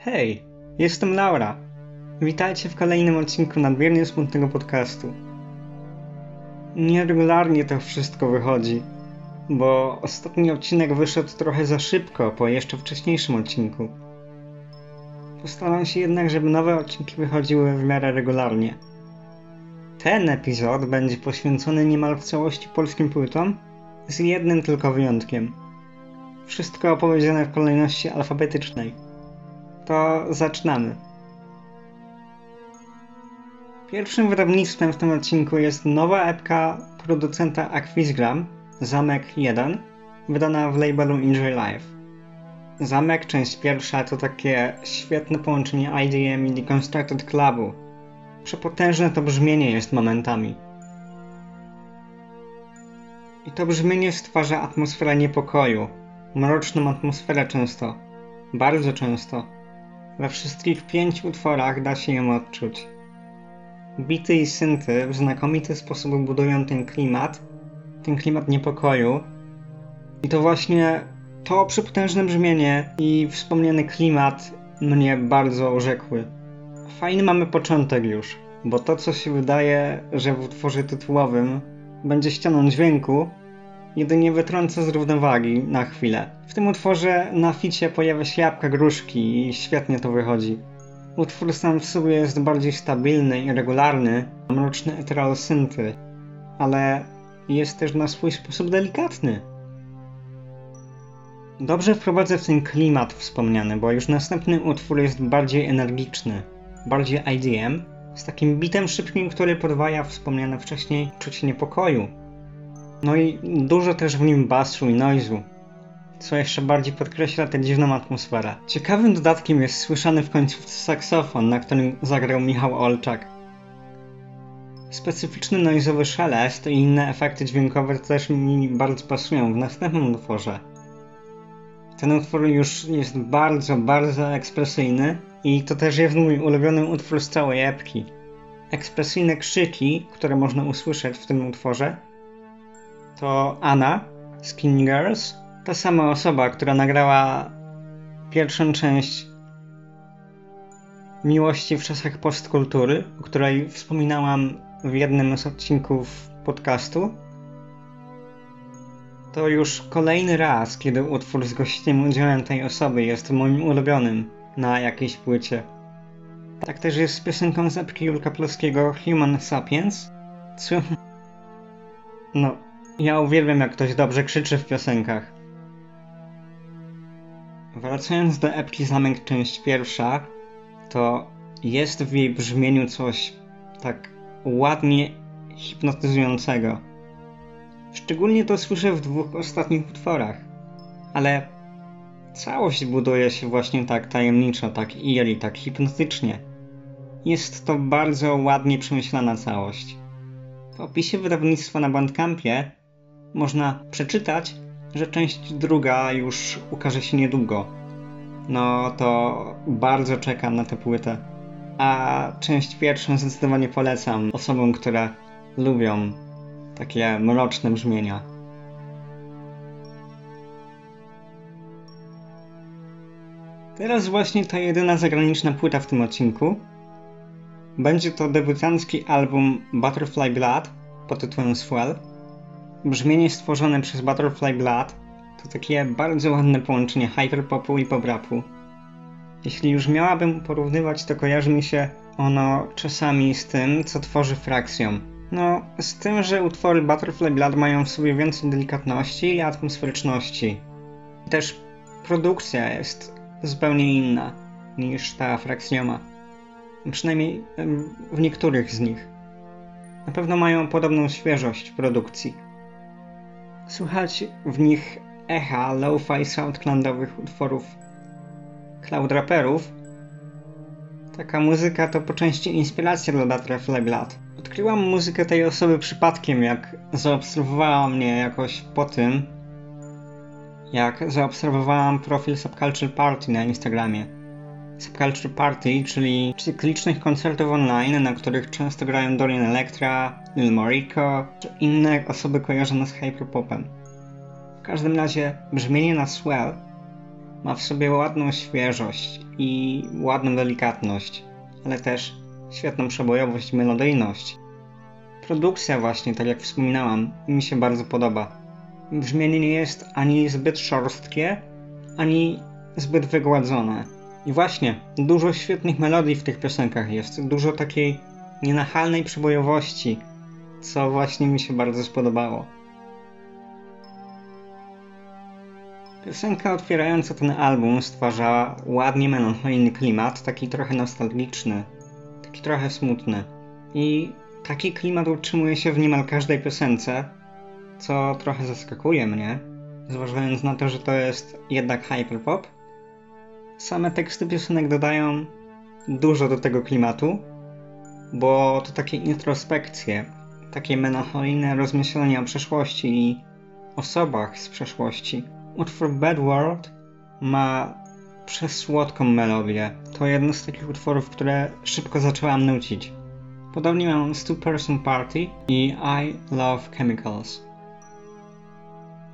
Hej, jestem Laura. Witajcie w kolejnym odcinku nadmiernie smutnego podcastu. Nieregularnie to wszystko wychodzi, bo ostatni odcinek wyszedł trochę za szybko po jeszcze wcześniejszym odcinku. Postaram się jednak, żeby nowe odcinki wychodziły w miarę regularnie. Ten epizod będzie poświęcony niemal w całości polskim płytom, z jednym tylko wyjątkiem. Wszystko opowiedziane w kolejności alfabetycznej. To zaczynamy. Pierwszym wydawnictwem w tym odcinku jest nowa epka producenta Aquizgram, Zamek 1, wydana w labelu Enjoy Life. Zamek, część pierwsza, to takie świetne połączenie IDM i Deconstructed Clubu. Przepotężne to brzmienie jest momentami. I to brzmienie stwarza atmosferę niepokoju, mroczną atmosferę często, bardzo często. We wszystkich pięciu utworach da się ją odczuć. Bity i synty w znakomity sposób budują ten klimat, ten klimat niepokoju. I to właśnie to przepotężne brzmienie i wspomniany klimat mnie bardzo urzekły. Fajny mamy początek już, bo to co się wydaje, że w utworze tytułowym będzie ścianą dźwięku, jedynie wytrąca z równowagi na chwilę. W tym utworze na ficie pojawia się jabłka gruszki i świetnie to wychodzi. Utwór sam w sobie jest bardziej stabilny i regularny, ma mroczne eteral synty, ale jest też na swój sposób delikatny. Dobrze wprowadzę w ten klimat wspomniany, bo już następny utwór jest bardziej energiczny, bardziej IDM, z takim bitem szybkim, który podwaja wspomniane wcześniej czucie niepokoju. No i dużo też w nim basu i noizu, co jeszcze bardziej podkreśla tę dziwną atmosferę. Ciekawym dodatkiem jest słyszany w końcu saksofon, na którym zagrał Michał Olczak. Specyficzny noizowy szelest i inne efekty dźwiękowe też mi bardzo pasują w następnym utworze. Ten utwór już jest bardzo, bardzo ekspresyjny i to też jest mój ulubiony utwór z całej epki. Ekspresyjne krzyki, które można usłyszeć w tym utworze, to Anna z King Girls, ta sama osoba, która nagrała pierwszą część Miłości w czasach postkultury, o której wspominałam w jednym z odcinków podcastu. To już kolejny raz, kiedy utwór z gościem udziałem tej osoby jest moim ulubionym na jakiejś płycie. Tak też jest z piosenką z epki Julka Polskiego Human Sapiens, co... No, ja uwielbiam jak ktoś dobrze krzyczy w piosenkach. Wracając do epki Zamek część pierwsza, to jest w jej brzmieniu coś tak ładnie hipnotyzującego. Szczególnie to słyszę w dwóch ostatnich utworach, ale całość buduje się właśnie tak tajemniczo, tak eerie, tak hipnotycznie. Jest to bardzo ładnie przemyślana całość. W opisie wydawnictwa na Bandcampie można przeczytać, że część druga już ukaże się niedługo. No to bardzo czekam na tę płytę. A część pierwszą zdecydowanie polecam osobom, które lubią takie mroczne brzmienia. Teraz właśnie ta jedyna zagraniczna płyta w tym odcinku. Będzie to debiutancki album Butterfly Blood pod tytułem Swell. Brzmienie stworzone przez Butterfly Blood to takie bardzo ładne połączenie hyperpopu i poprapu. Jeśli już miałabym porównywać, to kojarzy mi się ono czasami z tym, co tworzy Fraxiom. No, z tym, że utwory Butterfly Blood mają w sobie więcej delikatności i atmosferyczności. Też produkcja jest zupełnie inna niż ta Fraxioma. Przynajmniej w niektórych z nich. Na pewno mają podobną świeżość produkcji. Słychać w nich echa lo-fi soundcloudowych utworów cloud raperów. Taka muzyka to po części inspiracja dla Butterfly Blood. Odkryłam muzykę tej osoby przypadkiem, jak zaobserwowała mnie jakoś po tym, jak zaobserwowałam profil Subculture Party na Instagramie. Subculture Party, czyli cyklicznych koncertów online, na których często grają Dorian Electra, Lil Moriko, czy inne osoby kojarzone z hyperpopem. W każdym razie brzmienie na Swell Ma w sobie ładną świeżość i ładną delikatność, ale też świetną przebojowość i melodyjność. Produkcja właśnie, tak jak wspominałam, mi się bardzo podoba. Brzmienie nie jest ani zbyt szorstkie, ani zbyt wygładzone. I właśnie, dużo świetnych melodii w tych piosenkach jest, dużo takiej nienachalnej przebojowości, co właśnie mi się bardzo spodobało. Piosenka otwierająca ten album stwarza ładnie melancholijny klimat, taki trochę nostalgiczny, taki trochę smutny. I taki klimat utrzymuje się w niemal każdej piosence, co trochę zaskakuje mnie, zważając na to, że to jest jednak hyperpop. Same teksty piosenek dodają dużo do tego klimatu, bo to takie introspekcje, takie melancholijne rozmyślenia o przeszłości i osobach z przeszłości. Utwór Bad World ma przesłodką melodię. To jedno z takich utworów, które szybko zaczęłam nucić. Podobnie mam Two Person Party i I Love Chemicals.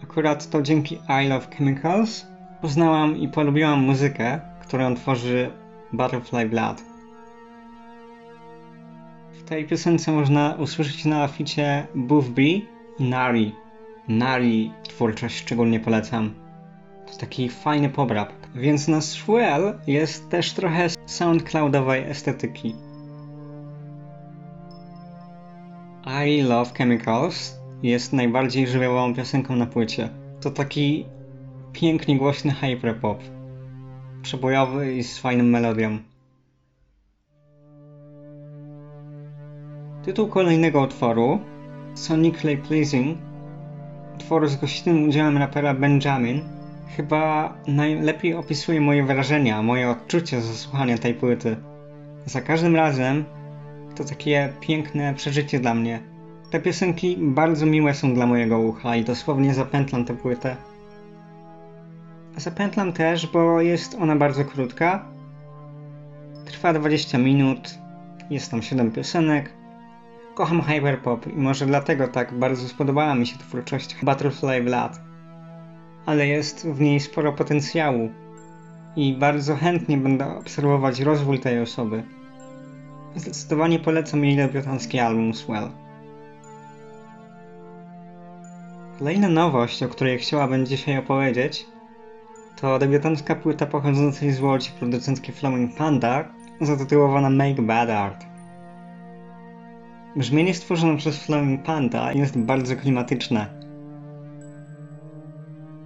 Akurat to dzięki I Love Chemicals poznałam i polubiłam muzykę, którą tworzy Butterfly Blood. W tej piosence można usłyszeć na aficie Buffby i Nari. Nari twórczość szczególnie polecam. To taki fajny pobrap. Więc na Swell jest też trochę soundcloudowej estetyki. I Love Chemicals jest najbardziej żywiołową piosenką na płycie. To taki pięknie głośny hyperpop. Przebojowy i z fajną melodią. Tytuł kolejnego utworu, Sonically Pleasing, utworu z gościnnym udziałem rapera Benjamin, chyba najlepiej opisuje moje wrażenia, moje odczucia ze słuchania tej płyty. Za każdym razem to takie piękne przeżycie dla mnie. Te piosenki bardzo miłe są dla mojego ucha i dosłownie zapętlam tę płytę. Zapętlam też, bo jest ona bardzo krótka. Trwa 20 minut, jest tam 7 piosenek. Kocham hyperpop i może dlatego tak bardzo spodobała mi się twórczość Butterfly Blood. Ale jest w niej sporo potencjału i bardzo chętnie będę obserwować rozwój tej osoby. Zdecydowanie polecam jej debiutancki album Swell. Kolejna nowość, o której chciałabym dzisiaj opowiedzieć, to debiutancka płyta pochodzącej z Łodzi producenckiej Flowing Panda zatytułowana Make Bad Art. Brzmienie stworzone przez Flowing Panda jest bardzo klimatyczne.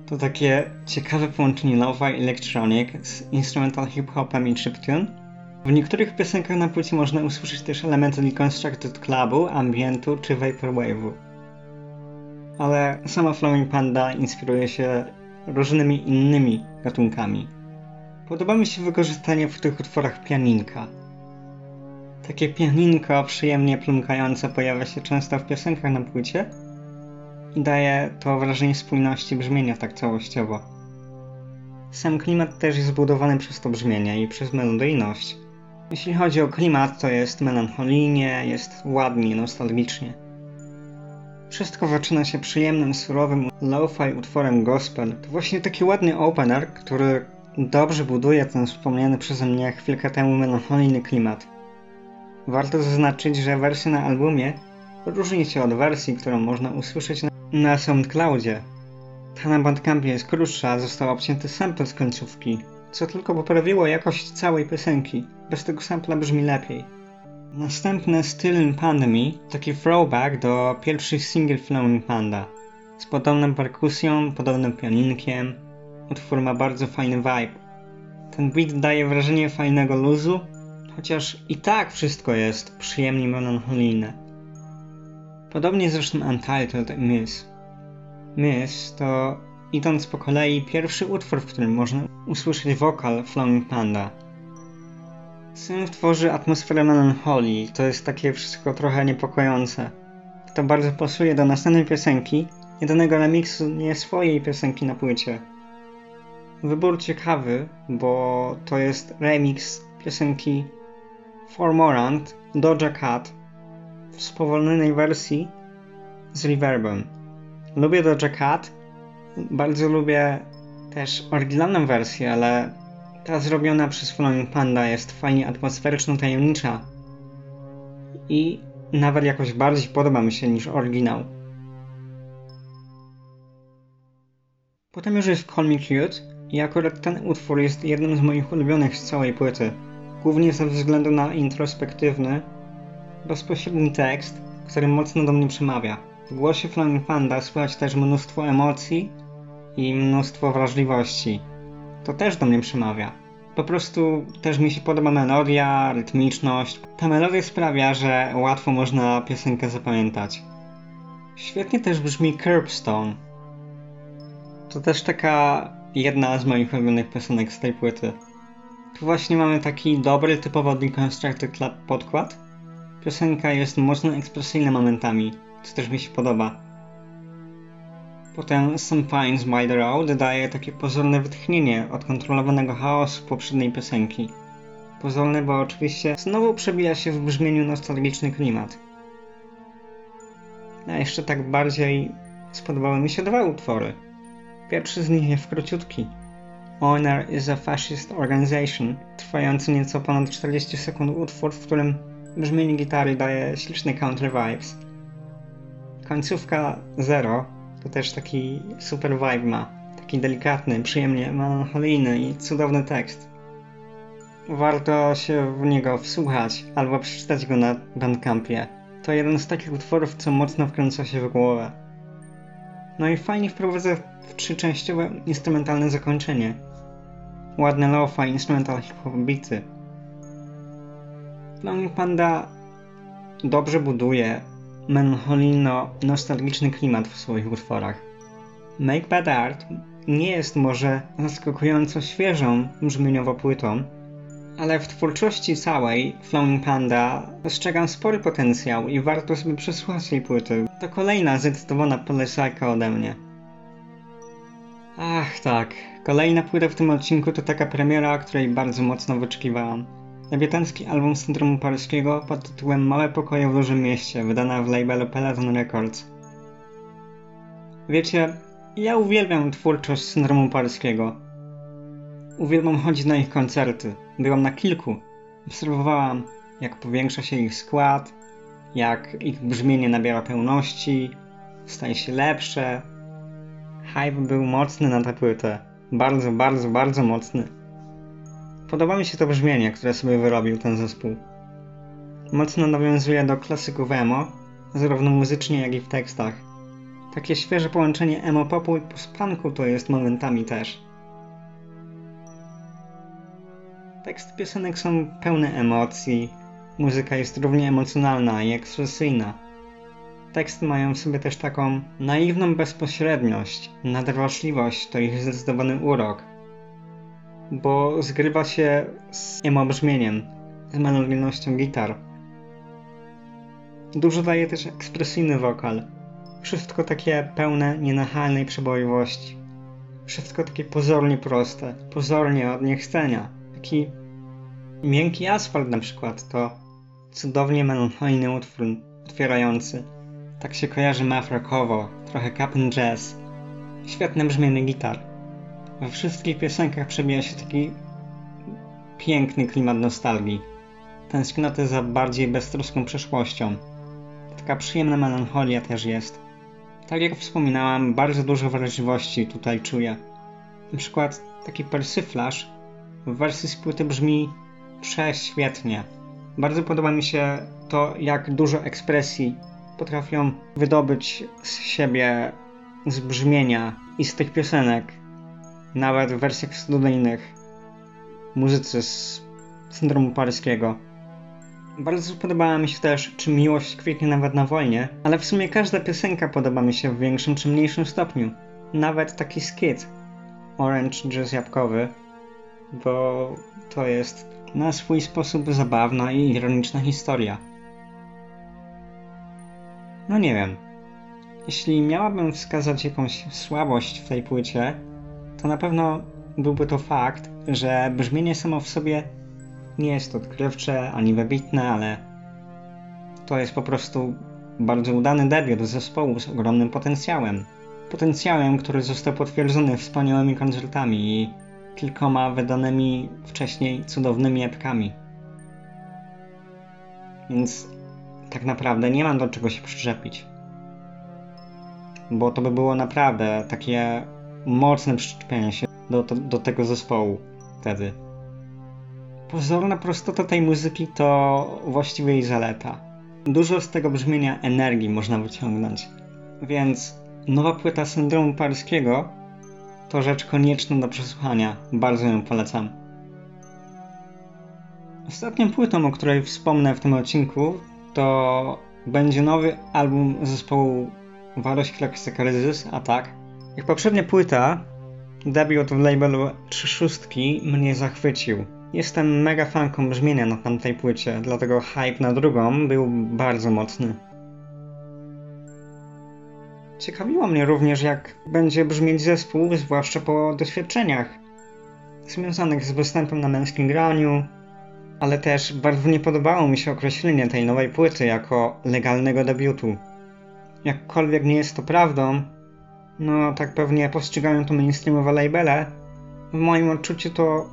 To takie ciekawe połączenie lo-fi electronic z instrumental hip-hopem i chiptune. W niektórych piosenkach na płycie można usłyszeć też elementy deconstructed clubu, ambientu czy vaporwave'u. Ale sama Flowing Panda inspiruje się różnymi innymi gatunkami. Podoba mi się wykorzystanie w tych utworach pianinka. Takie pianinko przyjemnie plumkające pojawia się często w piosenkach na płycie i daje to wrażenie spójności brzmienia tak całościowo. Sam klimat też jest zbudowany przez to brzmienie i przez melodyjność. Jeśli chodzi o klimat, to jest melancholijnie, jest ładnie, nostalgicznie. Wszystko zaczyna się przyjemnym, surowym, lo-fi utworem gospel. To właśnie taki ładny opener, który dobrze buduje ten wspomniany przeze mnie chwilkę temu melancholijny klimat. Warto zaznaczyć, że wersja na albumie różni się od wersji, którą można usłyszeć na, na SoundCloudzie. Ta na Bandcampie jest krótsza, został obcięty sample z końcówki, co tylko poprawiło jakość całej piosenki. Bez tego sampla brzmi lepiej. Następne Still in Pandemy, taki throwback do pierwszych single Flowing Panda. Z podobną perkusją, podobnym pianinkiem. Utwór ma bardzo fajny vibe. Ten beat daje wrażenie fajnego luzu, chociaż i tak wszystko jest przyjemnie melancholijne. Podobnie zresztą Untitled Miss. Miss to, idąc po kolei, pierwszy utwór, w którym można usłyszeć wokal Flowing Panda. Synth tworzy atmosferę melancholii, to jest takie wszystko trochę niepokojące. To bardzo pasuje do następnej piosenki, jedynego remiksu nie swojej piosenki na płycie. Wybór ciekawy, bo to jest remix piosenki Formorant Doja Cat w spowolnionej wersji z reverbem. Lubię Doja Cat, bardzo lubię też oryginalną wersję, ale ta zrobiona przez Flying Panda jest fajnie atmosferyczno-tajemnicza i nawet jakoś bardziej podoba mi się niż oryginał. Potem już jest Call Me Cute i akurat ten utwór jest jednym z moich ulubionych z całej płyty. Głównie ze względu na introspektywny, bezpośredni tekst, który mocno do mnie przemawia. W głosie Flying Panda słychać też mnóstwo emocji i mnóstwo wrażliwości. To też do mnie przemawia. Po prostu też mi się podoba melodia, rytmiczność. Ta melodia sprawia, że łatwo można piosenkę zapamiętać. Świetnie też brzmi Curbstone. To też taka jedna z moich ulubionych piosenek z tej płyty. Tu właśnie mamy taki dobry, typowo Deconstructed podkład. Piosenka jest mocno ekspresyjna momentami, co też mi się podoba. Potem Some Pines by the Road daje takie pozorne wytchnienie od kontrolowanego chaosu poprzedniej piosenki. Pozorne, bo oczywiście znowu przebija się w brzmieniu nostalgiczny klimat. A jeszcze tak bardziej spodobały mi się dwa utwory. Pierwszy z nich jest króciutki. Honor is a Fascist Organization, trwający nieco ponad 40 sekund utwór, w którym brzmienie gitary daje śliczne country vibes. Końcówka Zero to też taki super vibe ma. Taki delikatny, przyjemnie melancholijny i cudowny tekst. Warto się w niego wsłuchać albo przeczytać go na Bandcampie. To jeden z takich utworów, co mocno wkręca się w głowę. No i fajnie wprowadza w trzyczęściowe instrumentalne zakończenie. Ładne lo-fi instrumental hip-hop bity. Lonely Panda dobrze buduje melancholijno-nostalgiczny klimat w swoich utworach. Make Bad Art nie jest może zaskakująco świeżą brzmieniowo płytą, ale w twórczości całej Flowing Panda dostrzegam spory potencjał i warto sobie przesłuchać tej płyty. To kolejna zdecydowana polecajka ode mnie. Ach tak, kolejna płyta w tym odcinku to taka premiera, której bardzo mocno wyczekiwałam. Debiutancki album Syndromu Paryskiego pod tytułem Małe pokoje w dużym mieście, wydana w labelu Peloton Records. Wiecie, ja uwielbiam twórczość Syndromu Paryskiego. Uwielbiam chodzić na ich koncerty. Byłam na kilku. Obserwowałam, jak powiększa się ich skład, jak ich brzmienie nabiera pełności, staje się lepsze. Hype był mocny na tę płytę. Bardzo, bardzo, bardzo mocny. Podoba mi się to brzmienie, które sobie wyrobił ten zespół. Mocno nawiązuje do klasyków emo, zarówno muzycznie, jak i w tekstach. Takie świeże połączenie emo popu i post-punku to jest momentami też. Teksty piosenek są pełne emocji, muzyka jest równie emocjonalna i ekspresyjna. Teksty mają w sobie też taką naiwną bezpośredniość, nadrośliwość to ich zdecydowany urok bo zgrywa się z emo brzmieniem, z melodijnością gitar. Dużo daje też ekspresyjny wokal. Wszystko takie pełne nienachalnej przebojowości. Wszystko takie pozornie proste, pozornie od niechcenia. Taki miękki asfalt na przykład to cudownie melancholijny utwór otwierający. Tak się kojarzy mafrokowo, trochę cap'n jazz. Świetne brzmienie gitar. We wszystkich piosenkach przebija się taki piękny klimat nostalgii. Tęsknoty za bardziej beztroską przeszłością. Taka przyjemna melancholia też jest. Tak jak wspominałam, bardzo dużo wrażliwości tutaj czuję. Na przykład taki persyflaż w wersji z płyty brzmi prześwietnie. Bardzo podoba mi się to, jak dużo ekspresji potrafią wydobyć z siebie z brzmienia i z tych piosenek nawet w wersjach studyjnych muzycy z syndromu paryskiego. Bardzo podobała mi się też, czy miłość kwitnie nawet na wojnie, ale w sumie każda piosenka podoba mi się w większym czy mniejszym stopniu. Nawet taki skit, Orange Jazz Jabłkowy, bo to jest na swój sposób zabawna i ironiczna historia. No nie wiem. Jeśli miałabym wskazać jakąś słabość w tej płycie, to na pewno byłby to fakt, że brzmienie samo w sobie nie jest odkrywcze ani wybitne, ale to jest po prostu bardzo udany debiut zespołu z ogromnym potencjałem. potencjałem, który został potwierdzony wspaniałymi koncertami i kilkoma wydanymi wcześniej cudownymi epkami. Więc tak naprawdę nie mam do czego się przyczepić. Bo to by było naprawdę takie mocne przyczepienie się do, do, do tego zespołu wtedy. Pozorna prostota tej muzyki to właściwie jej zaleta. Dużo z tego brzmienia energii można wyciągnąć. Więc nowa płyta syndromu paryskiego to rzecz konieczna do przesłuchania. Bardzo ją polecam. Ostatnią płytą, o której wspomnę w tym odcinku, to będzie nowy album zespołu Varos Kryzys, a tak. Jak poprzednia płyta, debiut w labelu 3 szóstki mnie zachwycił. Jestem mega fanką brzmienia na tamtej płycie, dlatego hype na drugą był bardzo mocny. Ciekawiło mnie również, jak będzie brzmieć zespół, zwłaszcza po doświadczeniach związanych z występem na męskim graniu, ale też bardzo nie podobało mi się określenie tej nowej płyty jako legalnego debiutu. Jakkolwiek nie jest to prawdą, no tak pewnie postrzegają to mainstreamowe labele, w moim odczuciu to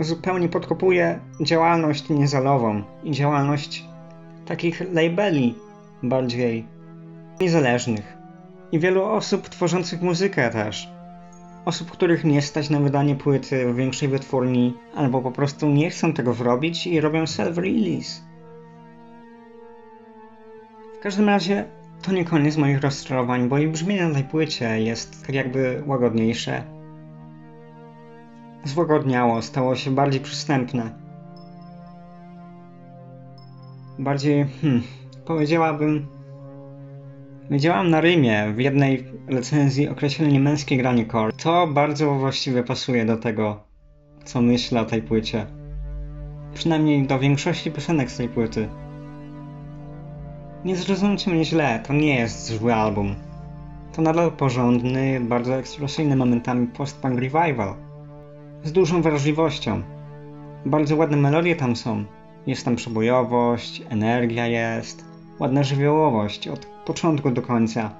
zupełnie podkopuje działalność niezalową i działalność takich labeli bardziej niezależnych. I wielu osób tworzących muzykę też. Osób, których nie stać na wydanie płyty w większej wytwórni, albo po prostu nie chcą tego zrobić i robią self-release. W każdym razie to nie koniec moich rozczarowań, bo i brzmienie na tej płycie jest tak jakby łagodniejsze. Złagodniało, stało się bardziej przystępne. Bardziej, hmm, powiedziałabym, Widziałam na Rymie w jednej recenzji określenie męskie granie core. To bardzo właściwie pasuje do tego, co myślę o tej płycie. Przynajmniej do większości piosenek z tej płyty. Nie zrozumcie mnie źle, to nie jest zły album. To nadal porządny, bardzo ekspresyjny momentami post-punk revival. Z dużą wrażliwością. Bardzo ładne melodie tam są. Jest tam przebojowość, energia jest, ładna żywiołowość od początku do końca.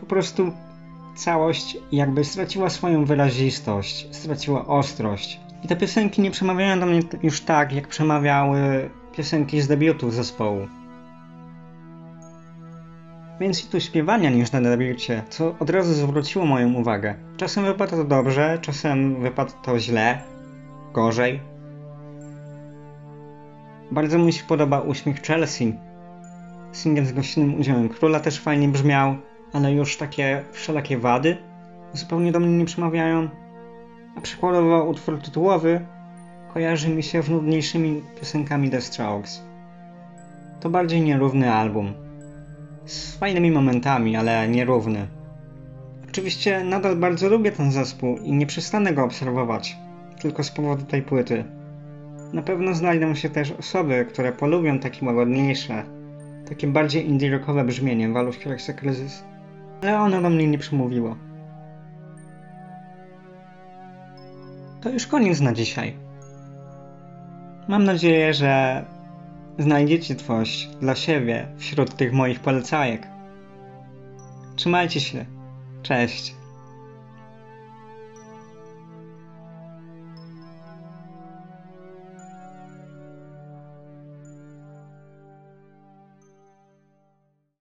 Po prostu całość jakby straciła swoją wyrazistość, straciła ostrość. I te piosenki nie przemawiają do mnie już tak, jak przemawiały piosenki z debiutu zespołu. Więcej tu śpiewania niż na debiucie, co od razu zwróciło moją uwagę. Czasem wypada to dobrze, czasem wypada to źle, gorzej. Bardzo mi się podoba uśmiech Chelsea, Singiel z gościnnym udziałem króla też fajnie brzmiał, ale już takie wszelakie wady zupełnie do mnie nie przemawiają. A przykładowo utwór tytułowy kojarzy mi się z nudniejszymi piosenkami The Strokes. To bardziej nierówny album. Z fajnymi momentami, ale nierówny. Oczywiście nadal bardzo lubię ten zespół i nie przestanę go obserwować, tylko z powodu tej płyty. Na pewno znajdą się też osoby, które polubią takie łagodniejsze, takie bardziej indie rockowe brzmienie Walów Hiraxa Kryzys. Ale ono do mnie nie przemówiło. To już koniec na dzisiaj. Mam nadzieję, że znajdziecie coś dla siebie wśród tych moich polecajek. Trzymajcie się. Cześć.